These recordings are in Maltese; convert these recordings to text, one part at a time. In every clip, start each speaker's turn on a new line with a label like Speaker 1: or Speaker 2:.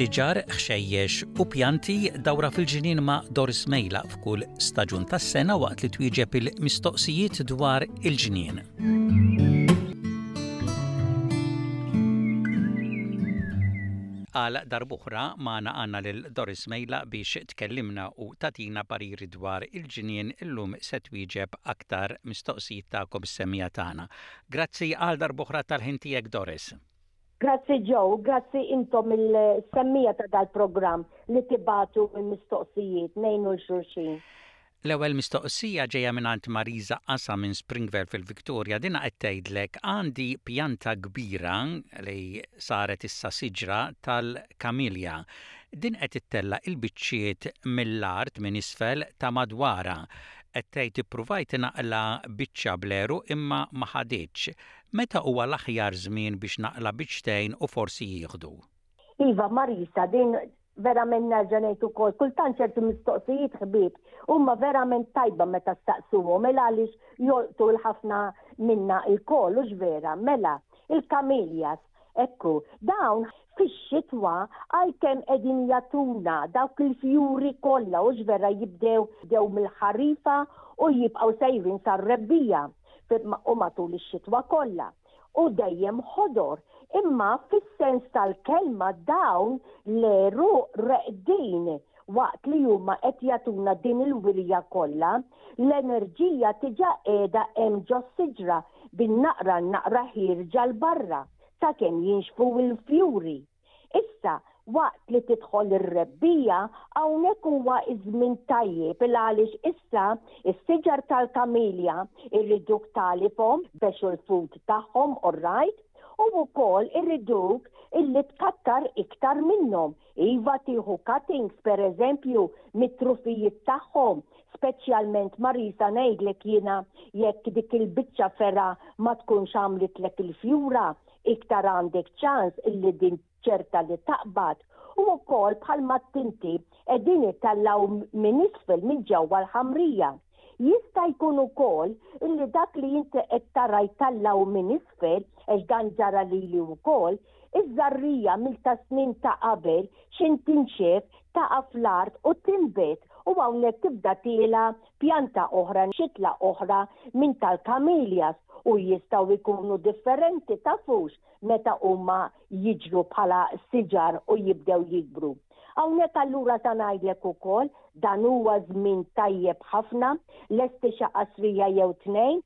Speaker 1: Siġar, ħxejjex u pjanti dawra fil-ġinien ma' Doris Mejla f'kull staġun tas-sena waqt li twieġeb il-mistoqsijiet dwar il-ġnien. Għal darbuħra magħna għandna lil Doris Mejla biex tkellimna u tagħtina pariri dwar il-ġnien illum se twieġeb aktar mistoqsijiet tagħkom is-semmiegħa tagħna. Grazzi għal darb'oħra tal-ħin tiegħek Doris.
Speaker 2: Grazzi Joe u grazzi intom il-semmiegħa ta' dal-programm li tibagħtu l-mistoqsijiet ngħinu 'l xulxin.
Speaker 1: L-ewwel mistoqsija ġejja mingħand Marisa Casa minn Springvale fil-Victoria. Dinha qed tgħidlek għandi pjanta kbira li saret issa siġra tal-kamilja. Din qed ittella' il-biċċiet mill-art minn isfel ta' madwarha. Qed tgħid ippruvajt naqla' biċċa bl-għeruq imma ma ħaditx. Meta huwa l-aħjar żmien biex naqla' biċċtejn u forsi jieħdu?
Speaker 2: Iva Marisa, din Verament nerġa' ngħid ukoll, kultant ċertu mistoqsijiet ħbieb huma verament tajba meta staqsuhom, mela għaliex jolqtu l-ħafna minna lkoll, hux vera? Mela, il-kamiljas, ekku, dawn fix-xitwa għalkemm qegħdin jagħtuna dawk il-fjuri kollha, hux vera jibdew bdew mill-ħarifa u jibqgħu sejrin sar-Rebbiegħa u matul ix-xitwa kollha. u dejjem ħodor, imma fis-sens tal-kelma dawn l-għeruq reqdin waqt li huma qed jagħtuna din il-wirja kollha, l-enerġija diġà qiegħda hemm ġos-siġra bin-naqra n-naqra ħierġa 'l barra sakemm jinxfu il-fjuri. Issa, waqt li tidħol ir-rebbija, hawnhekk huwa ż-żmien tajjeb il għaliex issa s-siġar tal-kamilja jriduk tagħlifhom bexu l-food tagħhom orrajt, u wkoll iriduk illi tkattar iktar minnhom, iva tieħu cuttings pereżempju mit-trufijiet tagħhom, speċjalment Marisa ngħidlek jiena jekk dik il-biċċa fergħa ma tkunx għamlitlek il-fjura iktar għandek ċans li din ċerta li taqbad u wkoll bħalma t-tinti qegħdin itallgħu minn isfel minn ġewwa l-ħamrija. Jista' jkun ukoll illi dak li inti qed tara jtallgħu minn isfel għax dan ġara lili wkoll, iż-żarrija mill ta' snin ta' qabel xejn tinxef taqa' fl-art u tinbet u hawnhekk tibda tiela' pjanta oħra, xitla oħra minn tal-camellias u jistgħu jkunu differenti tafux meta huma jiġru bħala siġar u jibdew jikbru. Hawnhekk allura sa ngħidlek ukoll dan huwa żmien tajjeb ħafna lesti xi qasrija jew tnejn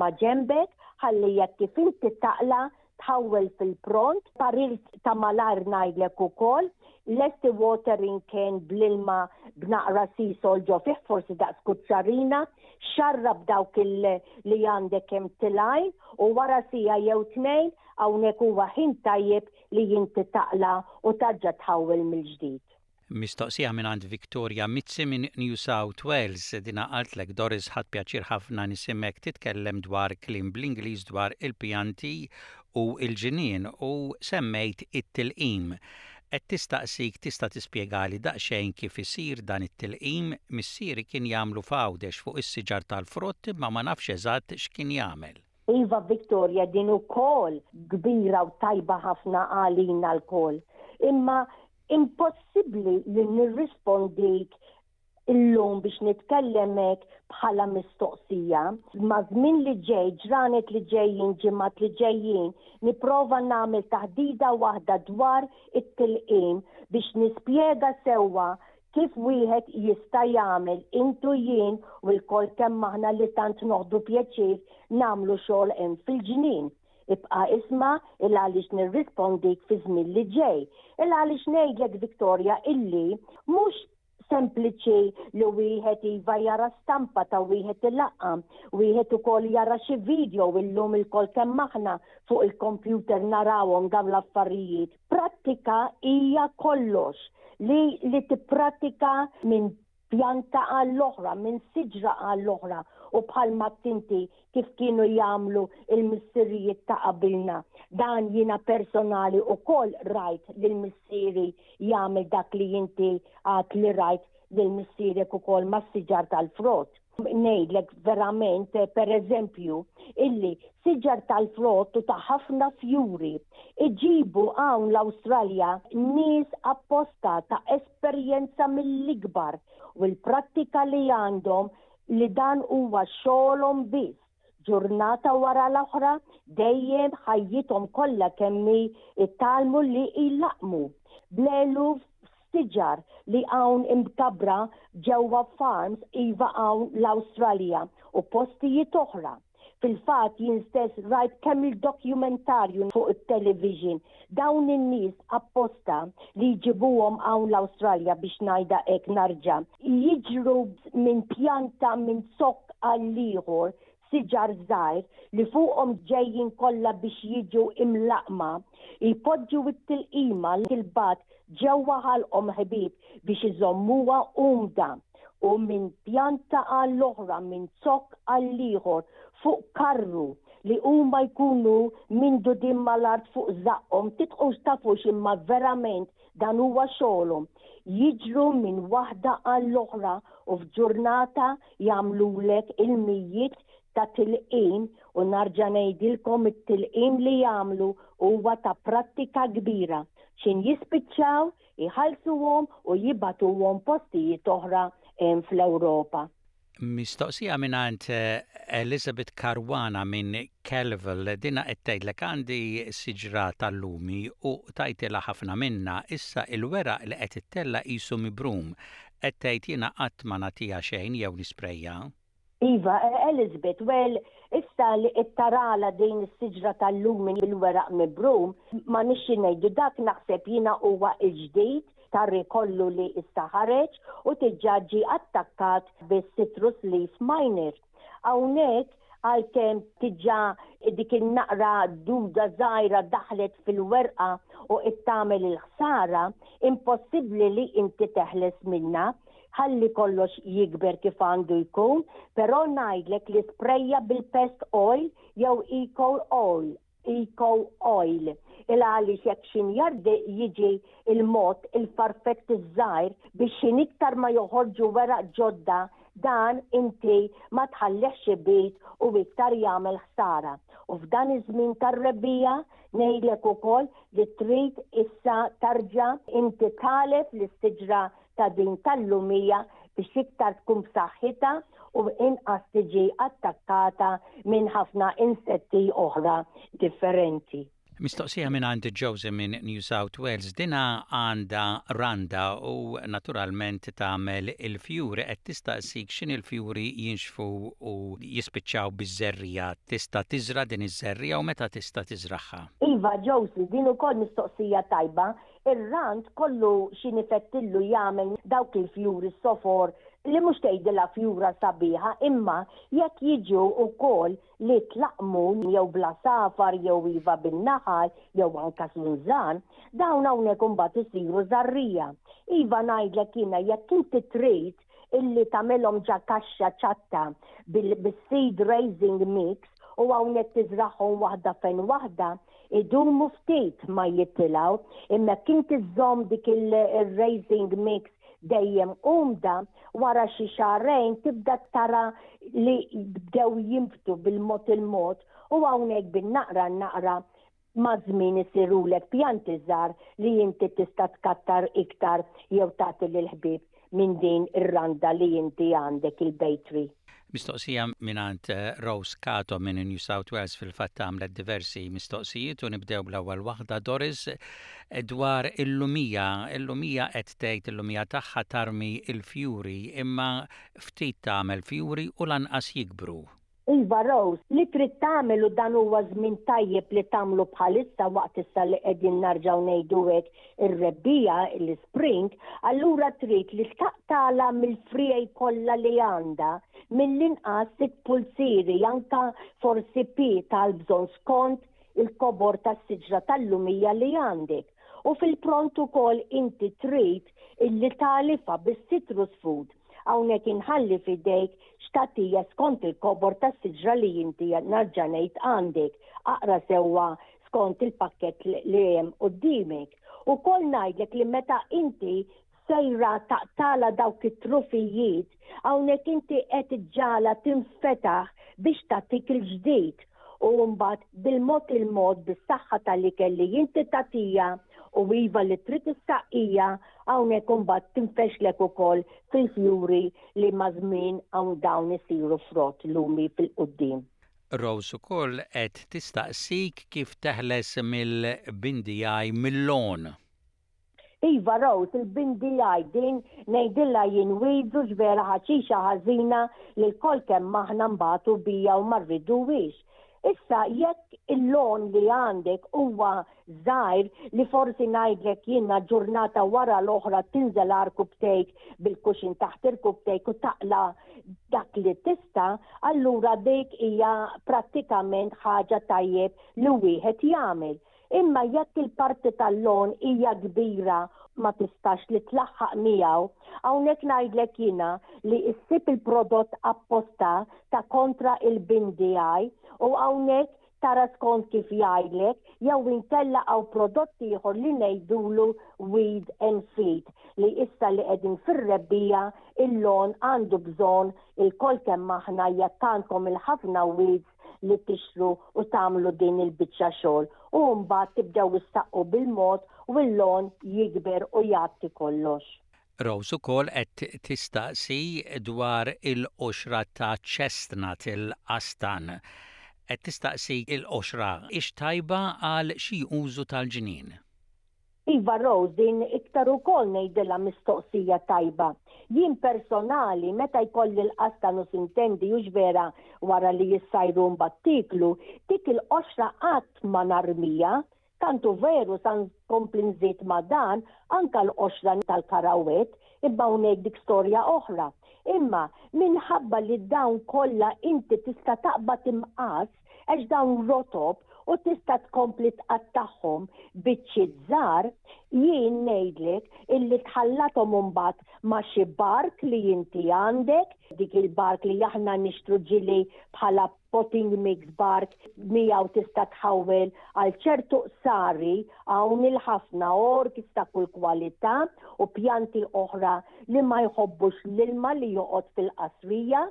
Speaker 2: ma' ġenbek ħalli jekk kif inti taqla' tħawwel fil-pront, parir ta' malajr ngħidlek ukoll, lesti watering can bl-ilma b'naqra sea salt ġo fih forsi daqs kuċċarina, xarrab dawk li għandek kemm tilgħin u wara siegħa jew tnejn hawnhekk huwa ħin tajjeb li inti taqla' u terġa' tħawwel mill-ġdid.
Speaker 1: Mistoqsija mingħand Victoria Mizzi minn New South Wales, dinha qaltlek, Doris ħadt pjaċir ħafna nisimgħek titkellem dwar kliem bl-Ingliż dwar il-pjanti u l-ġnien u semmejt it-tilqim. Qed tistaqsik tista' tispjegali daqsxejn kif isir dan it-tilqim, missieri kien jagħmlu f'Għawdex fuq is-siġar tal-frott imma ma nafx eżatt x'kien jagħmel.
Speaker 2: Iva Victoria din ukoll kbira u tajba ħafna għalina lkoll. Imma Impossibbli li nirrispondik illum biex nitkellem hekk bħala mistoqsija. Maż-żmien li ġej, ġranet li ġejjin, ġimgħat li ġejjin, nipprova nagħmel taħdita waħda dwar it-tilqim biex nispjega sewwa kif wieħed jista' jagħmel int u jien u lkoll kemm aħna li tant noħdu pjaċir nagħmlu xogħol hemm fil-ġnien. Ibqa' isma' 'il għaliex nirrispondik fiż-żmien li ġej. 'Il għaliex ngħidlek Victoria illi mhux sempliċi li wieħed iva jara stampa ta' wieħed ilaqqa', wieħed ukoll jara xi video illum ilkoll kemm aħna fuq il-computer narawhom dawn l-affarijiet. Prattika hija kollox li li tipprattika minn pjanta għal oħra, minn siġra għal oħra, u bħalma għedt inti kif kienu jagħmlu l-missirijiet ta' qabilna. Dan jiena personali ukoll rajt lil missieri jagħmel dak li inti għedt li rajt lil missierek ukoll mas-siġar tal-frott. Ngħidlek verament, pereżempju, illi siġar tal-frott u ta' ħafna fjuri iġibu hawn l-Awstralja nies apposta ta' esperjenza mill-ikbar u l-prattika li għandhom li dan huwa xogħolhom biss, ġurnata wara l-oħra, dejjem, ħajjithom kollha kemm hi, itgħallmu li jlaqqmu. Bl-eluf siġar li hawn imkabbra ġewwa farms iva hawn l-Awstralja u postijiet oħra. Fil-fatt jien stess rajt kemm il-dokumentarju fuq it-television, dawn in-nies apposta li jġibuhom hawn l-Awstralja biex ngħidha hekk narġa', jiġru minn pjanta minn zokk għal ieħor, siġar żgħir li fuqhom ġejjin kollha biex jiġu imlaqqma, jpoġġu t-tilqima li tilbat ġewwa ħalqhom ħbieb biex iżommuha umda. u minn pjanta għall-oħra, minn zokk għall-ieħor, fuq karru, li huma jkunu mindudin mal-art fuq żaqqhom, tidħux tafux imma verament dan huwa xogħolhom, jiġru minn waħda għall-oħra u f'ġurnata jagħmlulek il-mijiet ta' tilqim u narġa' ngħidilkom it-tilqim li jagħmlu huwa ta' prattika kbira, x'in jispiċċaw iħallsuhom u jibgħatuhom postijiet oħra fl-Ewropa.
Speaker 1: Mistoqsija mingħand Elizabeth Caruana minn Kelvil, dinha qed tgħidlek għandi siġra tal-lumi u tajtilha ħafna minnha, issa il-weraq li qed ittella' qisu mibrum. Qed tgħid jiena qatt ma nagħtiha xejn jew nisprejha.
Speaker 2: Iva, Elizabeth, well, issa li qed taralha din is-siġra tal-lumi bil-weraq mibrum, ma nixxi ngħidu dak, naħseb jiena huwa l-ġdid tar-re kollu li issa ħareġ u diġà ġie attakkat bis-citrus leaf miner. Hawnhekk, għalkemm diġà dik in-naqra duda żgħira daħlet fil-werqa u qed tagħmel il-ħsara, impossibbli li inti teħles minnha, Ħalli kollox jikber kif għandu jkun, però ngħidlek li sprejja bil-pest oil jew eco oil, eco oil, il għaliex jekk xinjard jiġi il-mod il-farfetti ż-żgħir biex x'niktar ma joħorġu weraq ġodda dan inti ma tħallihx ibid u iktar jagħmel ħsara u f'dan iż-żmien tar-rebbiegħa ngħidlek ukoll li trid issa tarġa' inti tagħlef lis-siġra ta' din tal-lum hija biex iktar tkun b'saħħitha u inqas tiġi attakkata minn ħafna insetti oħra differenti.
Speaker 1: Mistoqsija minn għand Josie minn New South Wales, dina għandha randa u naturalment tagħmel il-fjuri qed tistaqsik x'in il-fjuri jinxfu u jispiċċaw biż-żerriegħa. Tista' tiżra' din iż-żerriegħa u meta tista' tiżragħha?
Speaker 2: Iva Josie, din ukoll mistoqsija tajba, Ir-rand kollu xi nifettillu jagħmel dawk il-fjuri sofor li mhux tgħidilha fjura sabiħa imma jekk jiġu wkoll li tlaqqmu jew bl-għasafar jew iva bin-naħal jew anke żunżan, dawn hawnhekk imbagħad isiru żarrija. Iva ngħidlek jiena jekk inti trid illi tagħmilhom ġa kaxxa ċatta bis-seed raising mix u hawnhekk tiżragħhom waħda fejn waħda, idumu ftit ma jitilgħu, imma jekk inti żżomm dik ir-raising mix dejjem umda, wara xi xahrejn tibda tara li bdew jinbtu bil-mod il-mod u hawnhekk bin-naqra n-naqra Maż-żmien isirulek pjanti żgħar li inti tista' tkattar iktar jew tagħti lill-ħbieb minn din ir-randa li inti għandek il-Baytree.
Speaker 1: Mistoqsija mingħand Rose Cato minn New South Wales fil-fatt għamlet diversi mistoqsijiet u nibdew bl-ewwel waħda Doris dwar il-lumija. Il-lumija qed tgħid il-lumija tagħha tarmi l-fjuri imma ftit tagħmel fjuri u lanqas jikbru.
Speaker 2: Iva Rose, li trid tagħmel u dan huwa żmien tajjeb li tagħmlu bħalissa waqt issa li qegħdin narġgħu ngħidu hekk ir-rebbiegħa, l-ispring, allura trid li taqtagħlha mill-friegħi kollha li għandha, mill-inqas sitt pulzieri, anke forsi pieta għall-bżonn skont il-kobor tas-siġra tal-lumija li għandek. U fil-pront ukoll inti trid illi tagħlifha bis-citrus food. Hawnhekk inħalli f'idejk Xtaqt hija skont il-kobor tas-siġra li inti, narġa' ngħid, għandek. Aqra sewwa skont il-pakkett li hemm quddimek. Ukoll ngħidlek li meta inti sejra taqtagħla dawk it-trufijiet, hawnhekk inti qed iġġagħalha tinfetaħ biex tagħtik il-ġdid. U mbagħad bil-mod il-mod bis-saħħa tal-ikel li inti tagħtiha, u iva li trid is-saqqija, Hawnhekk imbagħad tinfexlek ukoll fil-fjuri li maż-żmien hawn dawn isiru frott lumi fil-quddiem.
Speaker 1: Rose ukoll qed tistaqsik kif teħles mill-bindi eye mill-lawn.
Speaker 2: Iva Rose, il-bindi eye din ngħidilha jien wieġdu x'vera ħaxixa ħażina li lkoll kemm aħna nbatu biha u ma rriduhiex. Issa jekk il-lawn li għandek huwa żgħir li forsi ngħidlek jiena ġurnata wara l-oħra tinżel għar kupptejk bil-kuxin taħt il-kupptejk u taqla' dak li tista', allura dik hija prattikament ħaġa tajjeb li wieħed jagħmel. Imma jekk il-parti tal-logħon hija kbira ma tistax li tlaħħaq miegħu, hawnhekk ngħidlek jiena li ssib il-prodott apposta ta' kontra il-bindi eye u hawnhekk Tara skont kif jgħidlek jew inkella hawn prodott ieħor li ngħidulu weed and feed li issa li qegħdin fir-rebbiegħa il-lawn għandu bżonn ilkoll kemm aħna jekk għandkom il-ħafna weeds li tixtru u tagħmlu din il-biċċa xogħol u mbagħad tibdew issaqqu bil-mod u l-lawn jikber u jgħatti kollox.
Speaker 1: Rose ukoll qed tistaqsi dwar il-qoxra ta' chestnut, il-qastan. Qed tistaqsi il-qoxra hix tajba għal xi użu tal-ġnien.
Speaker 2: Iva Rose din iktar ukoll ngħidilha mistoqsija tajba. Jien personali meta jkolli l-qastan u sintendi hux vera wara li jissajru u mbagħad tieklu, dik il-qoxra qatt ma narmiha Tant hu veru sa nkompli nżid ma' dan, anke l-qoxra tal-Karawet, imma hawnhekk dik storja oħra. Imma, minħabba li dawn kollha inti tista' taqbad imqass, għax dawn rotob u tista' tkompli tqattagħhom biċċiet żgħar, jien ngħidlek illi tħallathom imbagħad ma' xi bark li inti għandek, dik il-bark li aħna nixtru ġili bħala Potting mix bark miegħu tista' tħawwel għal ċertu qsari hawn il-ħafna orgs ta' kull kwalità u pjanti oħra li ma jħobbux l-ilma li joqgħod fil-qasrija.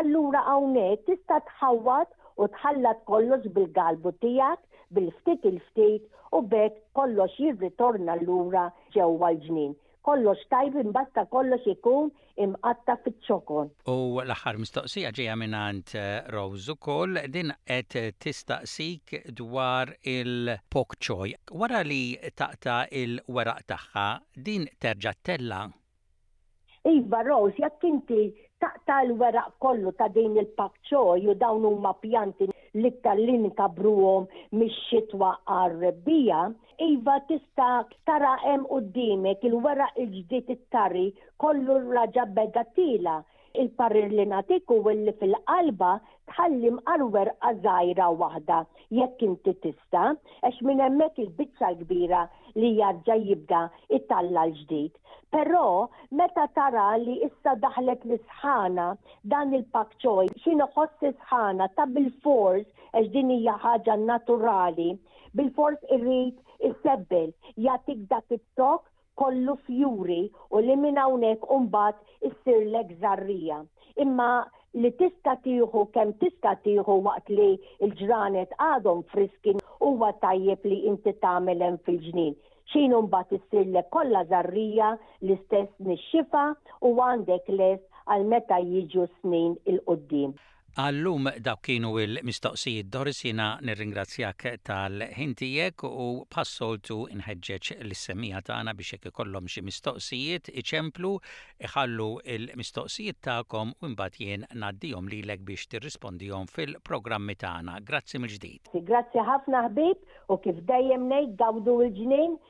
Speaker 2: Allura hawnhekk tista' tħawwad u tħallat kollox bil-galbu tiegħek bil-ftit il-ftit u b'hekk kollox jirritorna lura ġewwa l-ġnien. Kollox tajb imbagħad ta' kollox ikun imqatta' fiċ-ċokon.
Speaker 1: U l-aħħar mistoqsija ġejja mingħand Rose ukoll, din qed tistaqsik dwar il-pok choy. Wara li taqta' il-weraq tagħha, din terġa' ttella'?
Speaker 2: Iva Rose, jekk inti taqta' l-weraq kollu ta' din il-pak choy u dawn huma pjanti li tellin inkabruhom mix-xitwa għar-rebbiegħa, Iva tista' tara hemm quddiemek il-weraq il-ġdid it-tarri kollu r-raġa beda tiela'. Il-parir li nagħtik hu li fil-qalba tħalli mqar werqa żgħira waħda jekk inti tista' għax minn hemmhekk il-biċċa l-kbira li jarġa' jibda jtalla' l-ġdid. Però meta tara li issa daħlet l-isħana dan il-pak choi xi noħoss is-sħana ta' bilfors għax din hija ħaġa naturali Bilfors irid isebbel, jagħtik dak it-tokk kollu fjuri u li minn hawnhekk u mbagħad issirlek żarrija. Imma li tista' tieħu kemm tista' tieħu waqt li l-ġranet għadhom friski huwa tajjeb li inti tagħmel hemm fil-ġnien. X'ħin mbagħad issirlek kollha żarrija l-istess nixxifha u għandek lest għal meta jiġu s-snin 'il quddiem.
Speaker 1: Għal-lum dawk kienu l-mistoqsijiet Doris jiena nirringrazzjak tal-ħin tiegħek u bħas-soltu nħeġġeġ lis-semmiegħa tagħna biex jekk ikollhom xi mistoqsijiet iċemplu, iħallu l-mistoqsijiet tagħkom u imbagħad jien ngħaddihom lilek biex tirrispondihom fil-programmi tagħna. Grazzi mill-ġdid.
Speaker 2: Grazzi ħafna ħbieb u kif dejjem ngħid gawdu l-ġnien